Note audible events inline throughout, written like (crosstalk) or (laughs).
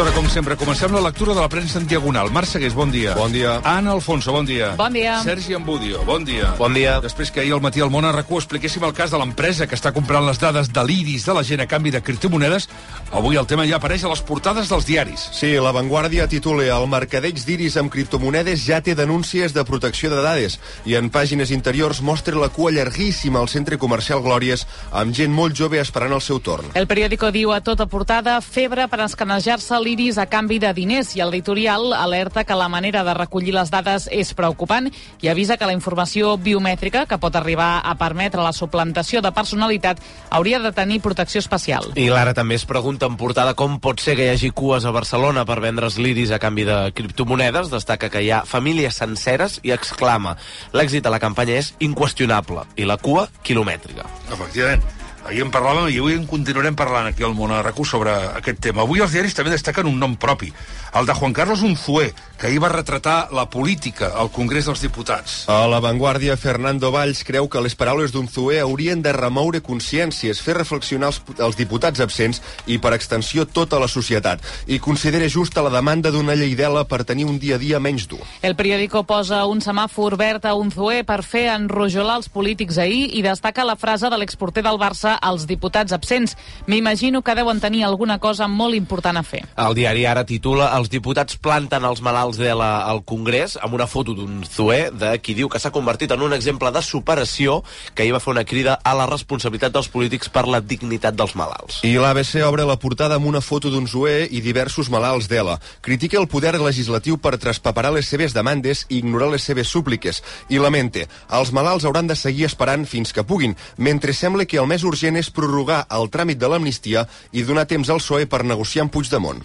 aquesta hora, com sempre, comencem la lectura de la premsa en diagonal. Marc Segués, bon dia. Bon dia. Anna Alfonso, bon dia. Bon dia. Sergi Ambudio, bon dia. Bon dia. Després que ahir al matí al món a RAC1 expliquéssim el cas de l'empresa que està comprant les dades de l'iris de la gent a canvi de criptomonedes, avui el tema ja apareix a les portades dels diaris. Sí, La Vanguardia titula El mercadeig d'iris amb criptomonedes ja té denúncies de protecció de dades i en pàgines interiors mostra la cua llarguíssima al centre comercial Glòries amb gent molt jove esperant el seu torn. El periòdico diu a tota portada febre per escanejar-se l'iris a canvi de diners i el editorial alerta que la manera de recollir les dades és preocupant i avisa que la informació biomètrica, que pot arribar a permetre la suplantació de personalitat, hauria de tenir protecció especial. I l'ara també es pregunta en portada com pot ser que hi hagi cues a Barcelona per vendre's l'iris a canvi de criptomonedes. Destaca que hi ha famílies senceres i exclama l'èxit de la campanya és inqüestionable i la cua quilomètrica. Efectivament. Ahir en parlàvem i avui en continuarem parlant aquí al món a RAC1 sobre aquest tema. Avui els diaris també destaquen un nom propi, el de Juan Carlos Unzué, que ahir va retratar la política al Congrés dels Diputats. A La Vanguardia, Fernando Valls creu que les paraules d'un Zué haurien de remoure consciències, fer reflexionar els, els diputats absents i, per extensió, tota la societat. I considera justa la demanda d'una llei d'ela per tenir un dia a dia menys dur. El periòdico posa un semàfor verd a un zuer per fer enrojolar els polítics ahir i destaca la frase de l'exporter del Barça als diputats absents. M'imagino que deuen tenir alguna cosa molt important a fer. El diari ara titula Els diputats planten els malalts de la, al Congrés amb una foto d'un Zoé de qui diu que s'ha convertit en un exemple de superació que hi va fer una crida a la responsabilitat dels polítics per la dignitat dels malalts. I l'ABC obre la portada amb una foto d'un Zoé i diversos malalts d'ELA. Critica el poder legislatiu per traspaperar les seves demandes i ignorar les seves súpliques. I lamente, els malalts hauran de seguir esperant fins que puguin, mentre sembla que el més urgent és prorrogar el tràmit de l'amnistia i donar temps al PSOE per negociar amb Puigdemont.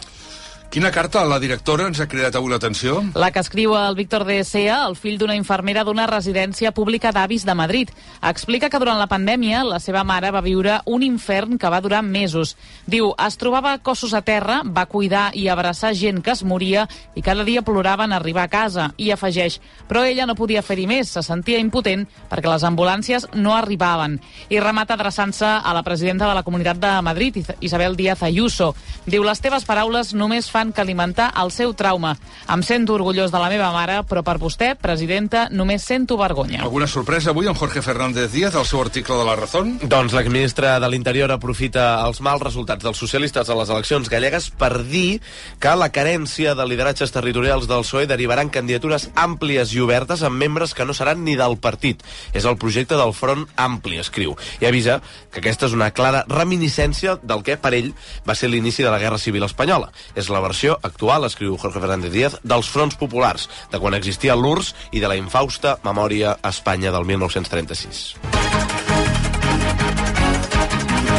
Quina carta la directora ens ha cridat avui l'atenció? La que escriu el Víctor de Sea, el fill d'una infermera d'una residència pública d'avis de Madrid. Explica que durant la pandèmia la seva mare va viure un infern que va durar mesos. Diu, es trobava cossos a terra, va cuidar i abraçar gent que es moria i cada dia ploraven arribar a casa. I afegeix, però ella no podia fer-hi més, se sentia impotent perquè les ambulàncies no arribaven. I remata adreçant-se a la presidenta de la Comunitat de Madrid, Isabel Díaz Ayuso. Diu, les teves paraules només fan que alimentar el seu trauma. Em sento orgullós de la meva mare, però per vostè, presidenta, només sento vergonya. Alguna sorpresa avui amb Jorge Fernández Díaz, al seu article de La Razón? Doncs l'exministre de l'Interior aprofita els mals resultats dels socialistes a les eleccions gallegues per dir que la carència de lideratges territorials del PSOE derivarà en candidatures àmplies i obertes amb membres que no seran ni del partit. És el projecte del Front Ampli, escriu. I avisa que aquesta és una clara reminiscència del que, per ell, va ser l'inici de la Guerra Civil Espanyola. És la versió actual, escriu Jorge Fernández Díaz, dels fronts populars, de quan existia l'URSS i de la infausta memòria a Espanya del 1936.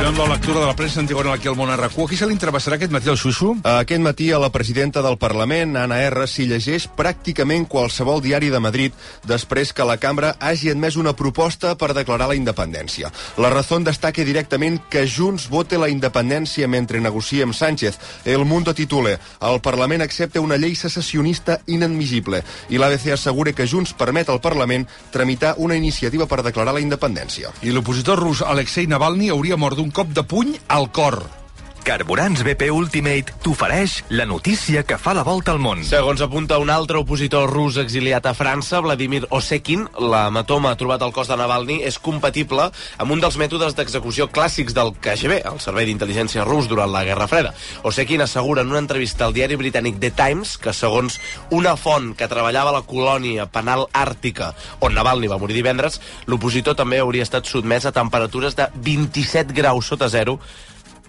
Fem la lectura de la premsa en diagonal aquí al món a RAC1. Qui se li entrevessarà aquest matí al Xuxu? Aquest matí a la presidenta del Parlament, Anna R, s'hi llegeix pràcticament qualsevol diari de Madrid després que la cambra hagi admès una proposta per declarar la independència. La Razón destaca directament que Junts vote la independència mentre negocia amb Sánchez. El Mundo titula El Parlament accepta una llei secessionista inadmissible i l'ABC assegura que Junts permet al Parlament tramitar una iniciativa per declarar la independència. I l'opositor rus Alexei Navalny hauria mort d'un cop de puny al cor. Carburants BP Ultimate t'ofereix la notícia que fa la volta al món. Segons apunta un altre opositor rus exiliat a França, Vladimir Osekin, l'hematoma trobat al cos de Navalny és compatible amb un dels mètodes d'execució clàssics del KGB, el Servei d'Intel·ligència rus durant la Guerra Freda. Osekin assegura en una entrevista al diari britànic The Times que, segons una font que treballava a la colònia penal àrtica on Navalny va morir divendres, l'opositor també hauria estat sotmès a temperatures de 27 graus sota zero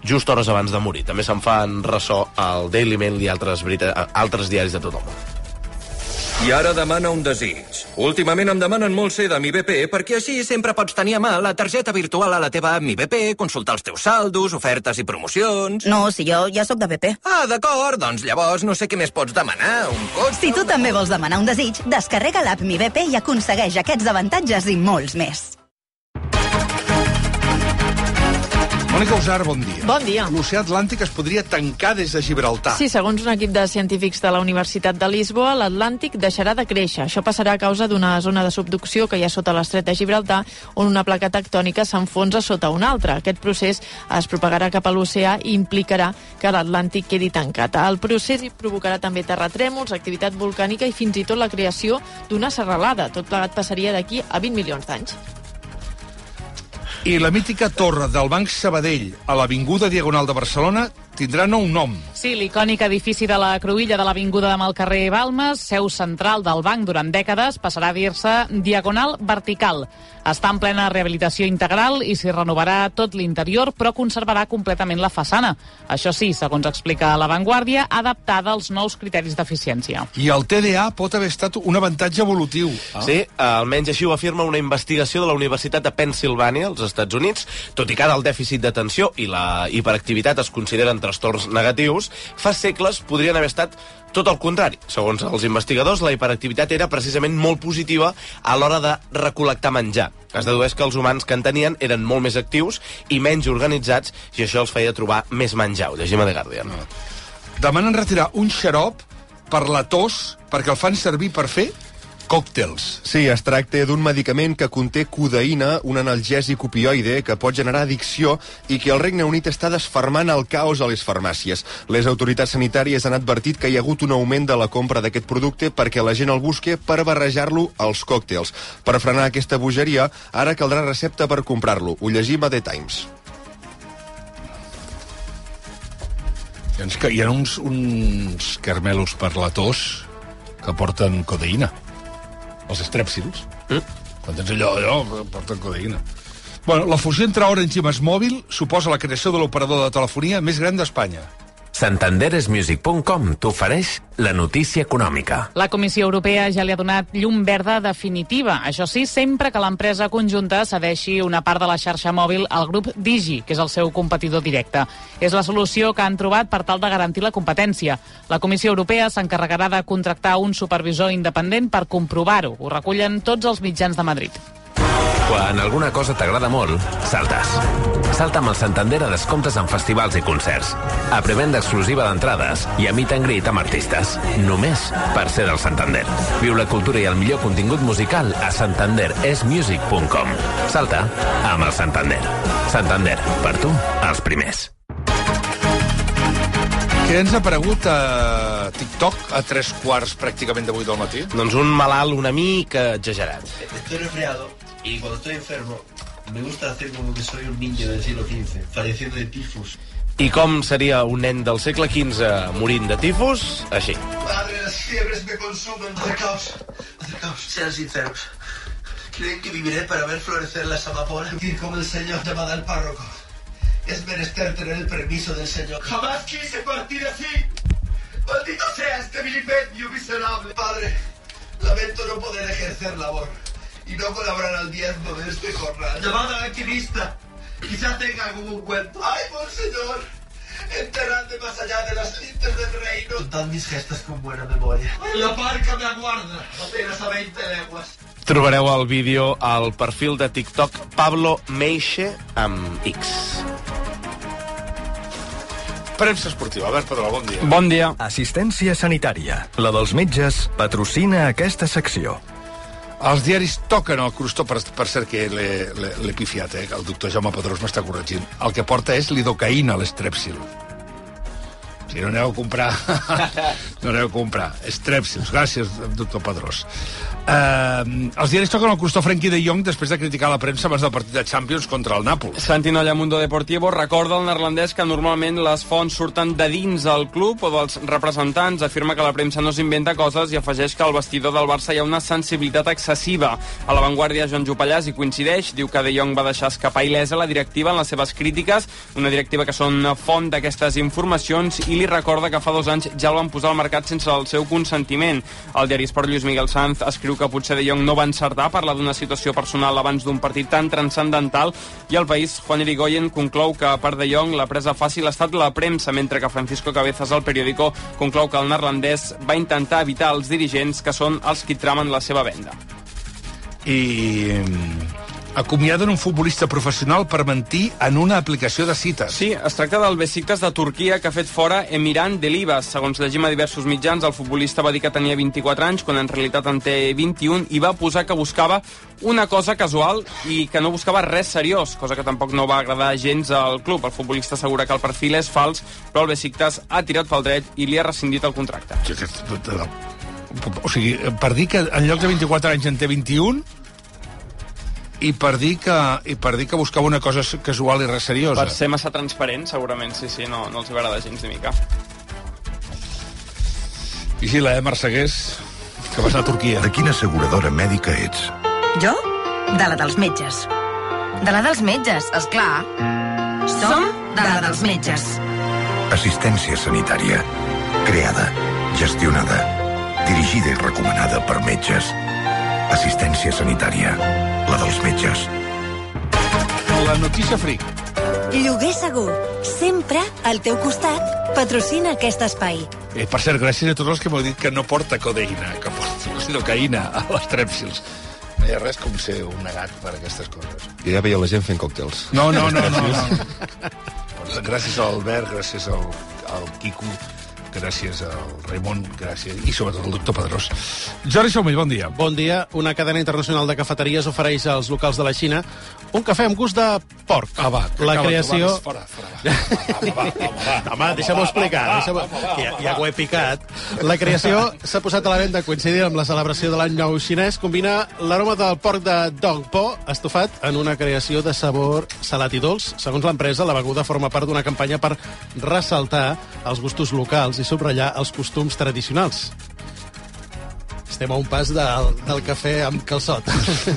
just hores abans de morir. També se'n fan ressò al Daily Mail i altres, brita altres diaris de tot el món. I ara demana un desig. Últimament em demanen molt ser de mi BP perquè així sempre pots tenir a mà la targeta virtual a la teva app Mi BP, consultar els teus saldos, ofertes i promocions... No, si jo ja sóc de BP. Ah, d'acord, doncs llavors no sé què més pots demanar. Un cotxe... Si tu també vols demanar un desig, descarrega l'app Mi BP i aconsegueix aquests avantatges i molts més. Mònica Usar, bon dia. Bon dia. L'oceà Atlàntic es podria tancar des de Gibraltar. Sí, segons un equip de científics de la Universitat de Lisboa, l'Atlàntic deixarà de créixer. Això passarà a causa d'una zona de subducció que hi ha sota l'estret de Gibraltar, on una placa tectònica s'enfonsa sota una altra. Aquest procés es propagarà cap a l'oceà i implicarà que l'Atlàntic quedi tancat. El procés hi provocarà també terratrèmols, activitat volcànica i fins i tot la creació d'una serralada. Tot plegat passaria d'aquí a 20 milions d'anys. I la mítica torre del Banc Sabadell a l'Avinguda Diagonal de Barcelona tindrà nou nom. Sí, l'icònic edifici de la Cruïlla de l'Avinguda amb el carrer Balmes, seu central del banc durant dècades, passarà a dir-se Diagonal Vertical. Està en plena rehabilitació integral i s'hi renovarà tot l'interior, però conservarà completament la façana. Això sí, segons explica La Vanguardia, adaptada als nous criteris d'eficiència. I el TDA pot haver estat un avantatge evolutiu. Ah. Sí, almenys així ho afirma una investigació de la Universitat de Pennsylvania, als Estats Units. Tot i que ara el dèficit d'atenció i la hiperactivitat es consideren trastorns negatius, fa segles podrien haver estat tot el contrari. Segons els investigadors, la hiperactivitat era precisament molt positiva a l'hora de recol·lectar menjar. Es dedueix que els humans que en tenien eren molt més actius i menys organitzats i això els feia trobar més menjar. Ho llegim a The Guardian. Demanen retirar un xarop per la tos perquè el fan servir per fer còctels. Sí, es tracta d'un medicament que conté codeïna, un analgèsic opioide que pot generar addicció i que el Regne Unit està desfermant el caos a les farmàcies. Les autoritats sanitàries han advertit que hi ha hagut un augment de la compra d'aquest producte perquè la gent el busque per barrejar-lo als còctels. Per frenar aquesta bogeria, ara caldrà recepta per comprar-lo. Ho llegim a The Times. Doncs hi ha uns, uns carmelos per la tos que porten codeïna. Els estrèpsils. Mm. Quan tens allò, allò, porten codeïna. Bueno, la fusió entre Orange i Masmòvil suposa la creació de l'operador de telefonia més gran d'Espanya. Santanderesmusic.com t'ofereix la notícia econòmica. La Comissió Europea ja li ha donat llum verda definitiva. Això sí, sempre que l'empresa conjunta cedeixi una part de la xarxa mòbil al grup Digi, que és el seu competidor directe. És la solució que han trobat per tal de garantir la competència. La Comissió Europea s'encarregarà de contractar un supervisor independent per comprovar-ho. Ho recullen tots els mitjans de Madrid. Quan alguna cosa t'agrada molt, saltes. Salta amb el Santander a descomptes en festivals i concerts. A prevenda exclusiva d'entrades i a meet and greet amb artistes. Només per ser del Santander. Viu la cultura i el millor contingut musical a santanderesmusic.com. Salta amb el Santander. Santander, per tu, els primers. Què ens ha aparegut a TikTok a tres quarts pràcticament de vuit del matí? Doncs un malalt una mica exagerat. Estoy resfriado y cuando estoy enfermo me gusta hacer como que soy un niño del siglo XV, falleciendo de tifus. I com seria un nen del segle XV morint de tifus? Així. Padre, las fiebres me consumen. Acercaos, acercaos, sean sinceros. ¿Creen que viviré para ver florecer las amapolas? Ir como el Señor llamada al párroco. Es menester tener el permiso del Señor. Jamás quise partir así. Maldito sea este vilipendio miserable. Padre, lamento no poder ejercer labor y no colaborar al diezmo de este jornal. Llamada alquimista. Quizá tenga algún cuento. ¡Ay, monseñor! Enterradme más allá de las lindes del reino. Contad mis gestos con buena memoria. La parca me aguarda, apenas a 20 leguas. Trobareu el vídeo al perfil de TikTok Pablo Meixe amb X. Premsa esportiva. Albert Pedrol, bon dia. Bon dia. Assistència sanitària. La dels metges patrocina aquesta secció. Els diaris toquen el crostó, per, per cert que l'he- pifiat, eh? el doctor Jaume Pedrós m'està corregint. El que porta és lidocaïna, l'estrepsil. Si no aneu a comprar... (laughs) no aneu a comprar. Estrepsils. Gràcies, doctor Pedrós. Uh, els diaris toquen el crostó Frenkie de Jong després de criticar la premsa abans del partit de Champions contra el Nàpols. Santinolla Mundo Deportivo recorda al neerlandès que normalment les fonts surten de dins del club o dels representants. Afirma que la premsa no s'inventa coses i afegeix que al vestidor del Barça hi ha una sensibilitat excessiva. A l'avantguàrdia, Joan Jopallàs hi coincideix. Diu que De Jong va deixar escapar il·lesa la directiva en les seves crítiques, una directiva que són una font d'aquestes informacions i li recorda que fa dos anys ja el van posar al mercat sense el seu consentiment. El diari Esport Lluís Miguel Sanz escriu que potser De Jong no va encertar a parlar d'una situació personal abans d'un partit tan transcendental i el país, Juan Irigoyen, conclou que per De Jong la presa fàcil ha estat la premsa, mentre que Francisco Cabezas al periòdico conclou que el neerlandès va intentar evitar els dirigents que són els qui tramen la seva venda. I acomiaden un futbolista professional per mentir en una aplicació de cites. Sí, es tracta del Besiktas de Turquia que ha fet fora Emiran Delibas. Segons llegim a diversos mitjans, el futbolista va dir que tenia 24 anys, quan en realitat en té 21, i va posar que buscava una cosa casual i que no buscava res seriós, cosa que tampoc no va agradar gens al club. El futbolista assegura que el perfil és fals, però el Besiktas ha tirat pel dret i li ha rescindit el contracte. O sigui, per dir que en lloc de 24 anys en té 21 i per dir que, i per dir que buscava una cosa casual i res seriosa. Per ser massa transparent, segurament, sí, sí, no, no els va agradar gens ni mica. Vigila, eh, Marcegués, que vas a Turquia. De quina asseguradora mèdica ets? Jo? De la dels metges. De la dels metges, és clar. Som de la dels metges. Assistència sanitària. Creada, gestionada, dirigida i recomanada per metges. Assistència sanitària. La dels metges. La notícia fric. Lloguer segur. Sempre al teu costat. Patrocina aquest espai. Eh, per cert, gràcies a tots els que m'heu dit que no porta codeïna, que porta silocaïna a les trèpsils. No hi ha res com ser un negat per aquestes coses. Jo ja veia la gent fent còctels. No, no, no, no. no. (laughs) gràcies a Albert, gràcies al, al Quico, gràcies al Raimon, gràcies, i sobretot al doctor Pedrós. Jordi Somell, bon dia. Bon dia. Una cadena internacional de cafeteries ofereix als locals de la Xina un cafè amb gust de porc. Ah, va, la creació... va, fora, fora, va, (laughs) Home, deixa'm-ho explicar. Deixa ja, ja ho he picat. La creació (laughs) s'ha posat a la venda coincidint amb la celebració de l'any nou xinès. Combina l'aroma del porc de Dong Po estofat en una creació de sabor salat i dolç. Segons l'empresa, la beguda forma part d'una campanya per ressaltar els gustos locals i subratllar els costums tradicionals. Estem a un pas del, del cafè amb calçot.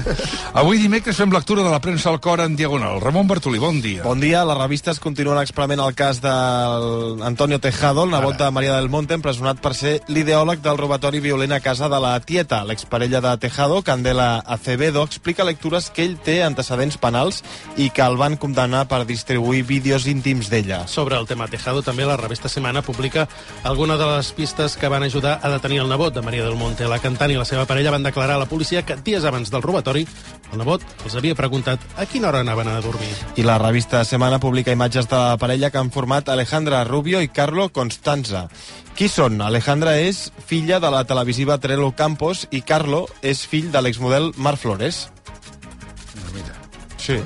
(laughs) Avui dimecres fem lectura de la premsa al cor en diagonal. Ramon Bartolí, bon dia. Bon dia. Les revistes continuen explorant el cas d'Antonio Tejado, el nebot de Maria del Monte, empresonat per ser l'ideòleg del robatori violent a casa de la tieta. L'exparella de Tejado, Candela Acevedo, explica lectures que ell té antecedents penals i que el van condemnar per distribuir vídeos íntims d'ella. Sobre el tema Tejado, també la revista Semana publica alguna de les pistes que van ajudar a detenir el nebot de Maria del Monte. La cantant i la seva parella van declarar a la policia que dies abans del robatori el nebot els havia preguntat a quina hora anaven a dormir. I la revista Semana publica imatges de la parella que han format Alejandra Rubio i Carlo Constanza. Qui són? Alejandra és filla de la televisiva Trello Campos i Carlo és fill de l'exmodel Mar Flores. Mira. Sí.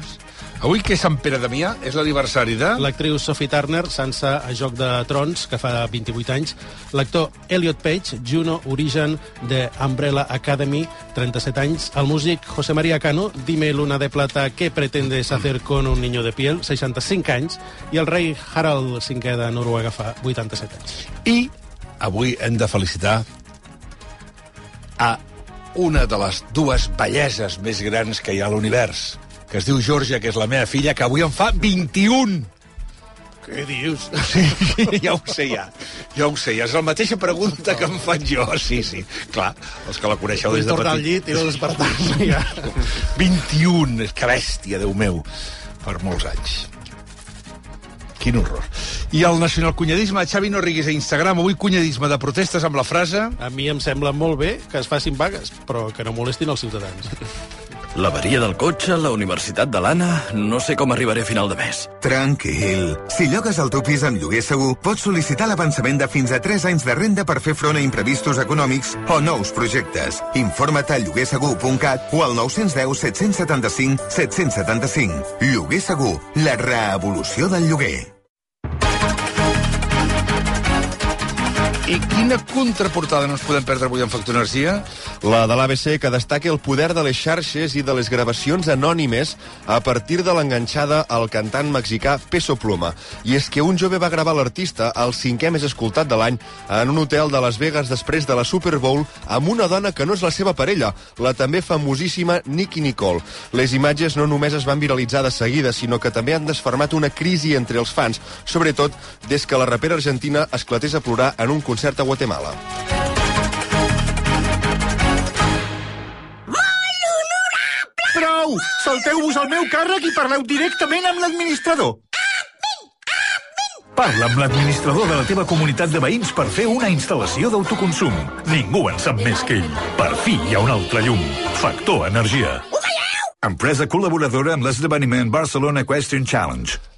Avui, que és Sant Pere Damià, és l'aniversari de... L'actriu Sophie Turner, Sansa a Joc de Trons, que fa 28 anys. L'actor Elliot Page, Juno Origen de Umbrella Academy, 37 anys. El músic José María Cano, Dime Luna de Plata, ¿qué pretendes hacer con un niño de piel? 65 anys. I el rei Harald V de Noruega fa 87 anys. I avui hem de felicitar a una de les dues belleses més grans que hi ha a l'univers, que es diu Georgia, que és la meva filla, que avui en fa 21. Què dius? Sí, ja ho sé, ja. Ja ho sé, ja és la mateixa pregunta que em faig jo. Sí, sí, clar, els que la coneixeu Vull des de tornar al petit. llit i no despertar-me ja. 21, que bèstia, Déu meu, per molts anys. Quin horror. I el nacionalcunyadisme, Xavi no riguis a Instagram, avui cunyadisme de protestes amb la frase... A mi em sembla molt bé que es facin vagues, però que no molestin els ciutadans. L'averia del cotxe, la universitat de l'Anna... No sé com arribaré a final de mes. Tranquil. Si llogues el teu pis amb lloguer segur, pots sol·licitar l'avançament de fins a 3 anys de renda per fer front a imprevistos econòmics o nous projectes. Informa't a lloguersegur.cat o al 910 775 775. Lloguer segur, la reevolució del lloguer. I quina contraportada no ens podem perdre avui en Factor Energia? La de l'ABC, que destaca el poder de les xarxes i de les gravacions anònimes a partir de l'enganxada al cantant mexicà Peso Pluma. I és que un jove va gravar l'artista al cinquè més escoltat de l'any en un hotel de Las Vegas després de la Super Bowl amb una dona que no és la seva parella, la també famosíssima Nicky Nicole. Les imatges no només es van viralitzar de seguida, sinó que també han desfermat una crisi entre els fans, sobretot des que la rapera argentina esclatés a plorar en un concert a Guatemala. Prou! Salteu-vos al meu càrrec i parleu directament amb l'administrador. Parla amb l'administrador de la teva comunitat de veïns per fer una instal·lació d'autoconsum. Ningú en sap més que ell. Per fi hi ha un altre llum. Factor Energia. empresa col·laboradora amb l'esdeveniment Barcelona Question Challenge.